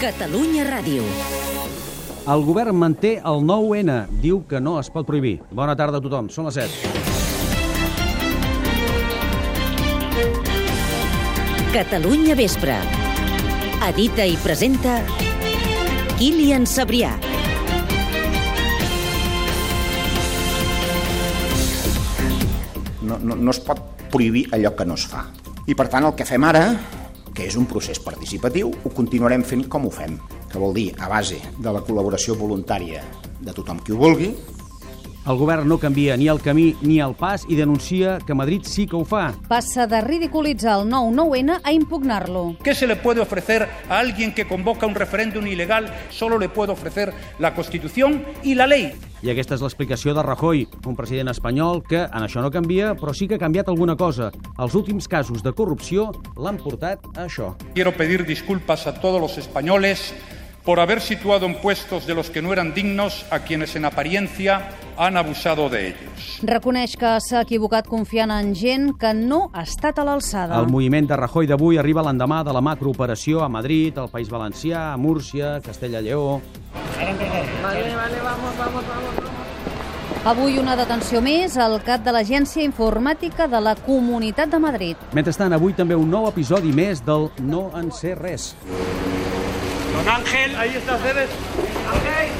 Catalunya Ràdio. El govern manté el 9-N. Diu que no es pot prohibir. Bona tarda a tothom. Són les 7. Catalunya Vespre. Edita i presenta Kilian Sabrià. no, no, no es pot prohibir allò que no es fa. I per tant el que fem ara, que és un procés participatiu, ho continuarem fent com ho fem, que vol dir a base de la col·laboració voluntària de tothom qui ho vulgui, El govern no canvia ni el camí ni el pas i denuncia que Madrid sí que ho fa. Passa de ridiculitzar el 9-9-N a impugnar-lo. ¿Qué se le puede ofrecer a alguien que convoca un referéndum ilegal? Solo le puede ofrecer la Constitución y la ley. I aquesta és l'explicació de Rajoy, un president espanyol que en això no canvia, però sí que ha canviat alguna cosa. Els últims casos de corrupció l'han portat a això. Quiero pedir disculpas a todos los españoles por haber situado en puestos de los que no eran dignos a quienes en apariencia han abusado de ellos. Reconeix que s'ha equivocat confiant en gent que no ha estat a l'alçada. El moviment de Rajoy d'avui arriba l'endemà de la macrooperació a Madrid, al País Valencià, a Múrcia, Castella-Lleó... Avui una detenció més al cap de l'Agència Informàtica de la Comunitat de Madrid. Mentrestant, avui també un nou episodi més del No en sé res. Don Ángel, ahí está Cebes.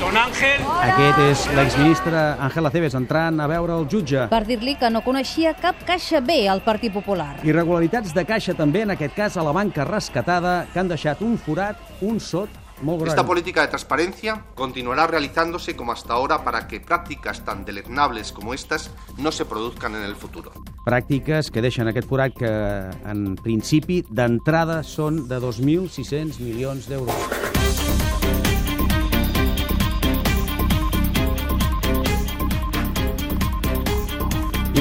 Don Ángel. Aquest és l'exministre Ángel Aceves entrant a veure el jutge. Per dir-li que no coneixia cap caixa B al Partit Popular. Irregularitats de caixa també, en aquest cas a la banca rescatada, que han deixat un forat, un sot molt gran. Esta política de transparencia continuará realizándose como hasta ahora para que prácticas tan deleznables como estas no se produzcan en el futuro. Pràctiques que deixen aquest forat que, en principi, d'entrada són de 2.600 milions d'euros.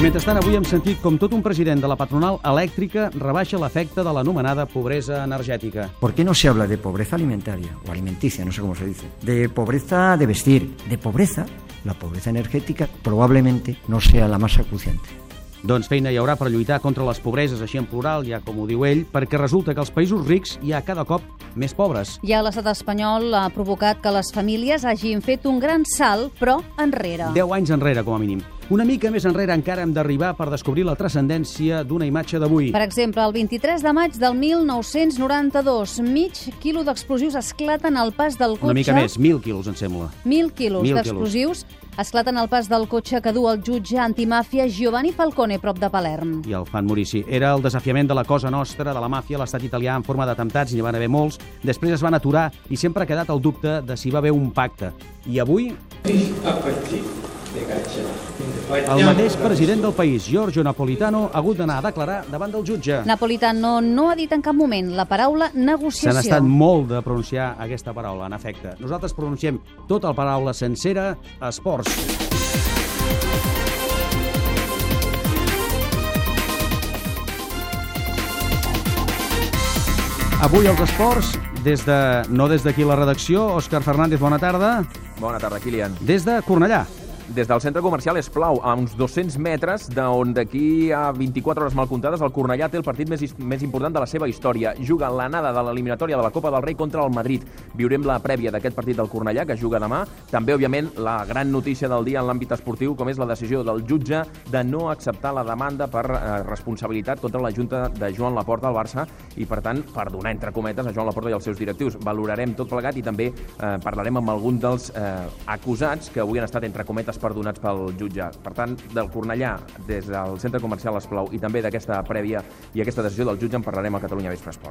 I mentrestant, avui hem sentit com tot un president de la patronal elèctrica rebaixa l'efecte de l'anomenada pobresa energètica. ¿Por qué no se habla de pobreza alimentaria o alimenticia, no sé cómo se dice? De pobreza de vestir, de pobreza, la pobreza energética probablemente no sea la más acuciante. Doncs feina hi haurà per lluitar contra les pobreses, així en plural, ja com ho diu ell, perquè resulta que als països rics hi ha cada cop més pobres. Ja l'estat espanyol ha provocat que les famílies hagin fet un gran salt, però enrere. 10 anys enrere, com a mínim. Una mica més enrere encara hem d'arribar per descobrir la transcendència d'una imatge d'avui. Per exemple, el 23 de maig del 1992, mig quilo d'explosius esclaten al pas del cotxe... Una mica més, 1.000 quilos, em sembla. Mil quilos Mil d'explosius esclaten al pas del cotxe que du el jutge antimàfia Giovanni Falcone, prop de Palerm. I el fan Murici. Era el desafiament de la cosa nostra, de la màfia, a l'estat italià en forma d'atemptats, n'hi van haver molts. Després es van aturar i sempre ha quedat el dubte de si va haver un pacte. I avui, el mateix president del país, Giorgio Napolitano, ha hagut d'anar a declarar davant del jutge. Napolitano no ha dit en cap moment la paraula Se negociació. n'ha estat molt de pronunciar aquesta paraula, en efecte. Nosaltres pronunciem tota la paraula sencera, esports. Avui els esports, des de, no des d'aquí la redacció, Òscar Fernández, bona tarda. Bona tarda, Kilian. Des de Cornellà. Des del centre comercial Esplau, a uns 200 metres d'on d'aquí a 24 hores mal comptades el Cornellà té el partit més, més important de la seva història. Juga l'anada de l'eliminatòria de la Copa del Rei contra el Madrid. Viurem la prèvia d'aquest partit del Cornellà, que juga demà. També, òbviament, la gran notícia del dia en l'àmbit esportiu, com és la decisió del jutge de no acceptar la demanda per eh, responsabilitat contra la Junta de Joan Laporta al Barça i, per tant, per donar, entre cometes, a Joan Laporta i els seus directius. Valorarem tot plegat i també eh, parlarem amb algun dels eh, acusats que avui han estat, entre cometes, perdonats pel jutge. Per tant, del Cornellà, des del centre comercial Esplau i també d'aquesta prèvia i aquesta decisió del jutge en parlarem a Catalunya Vespre Esport.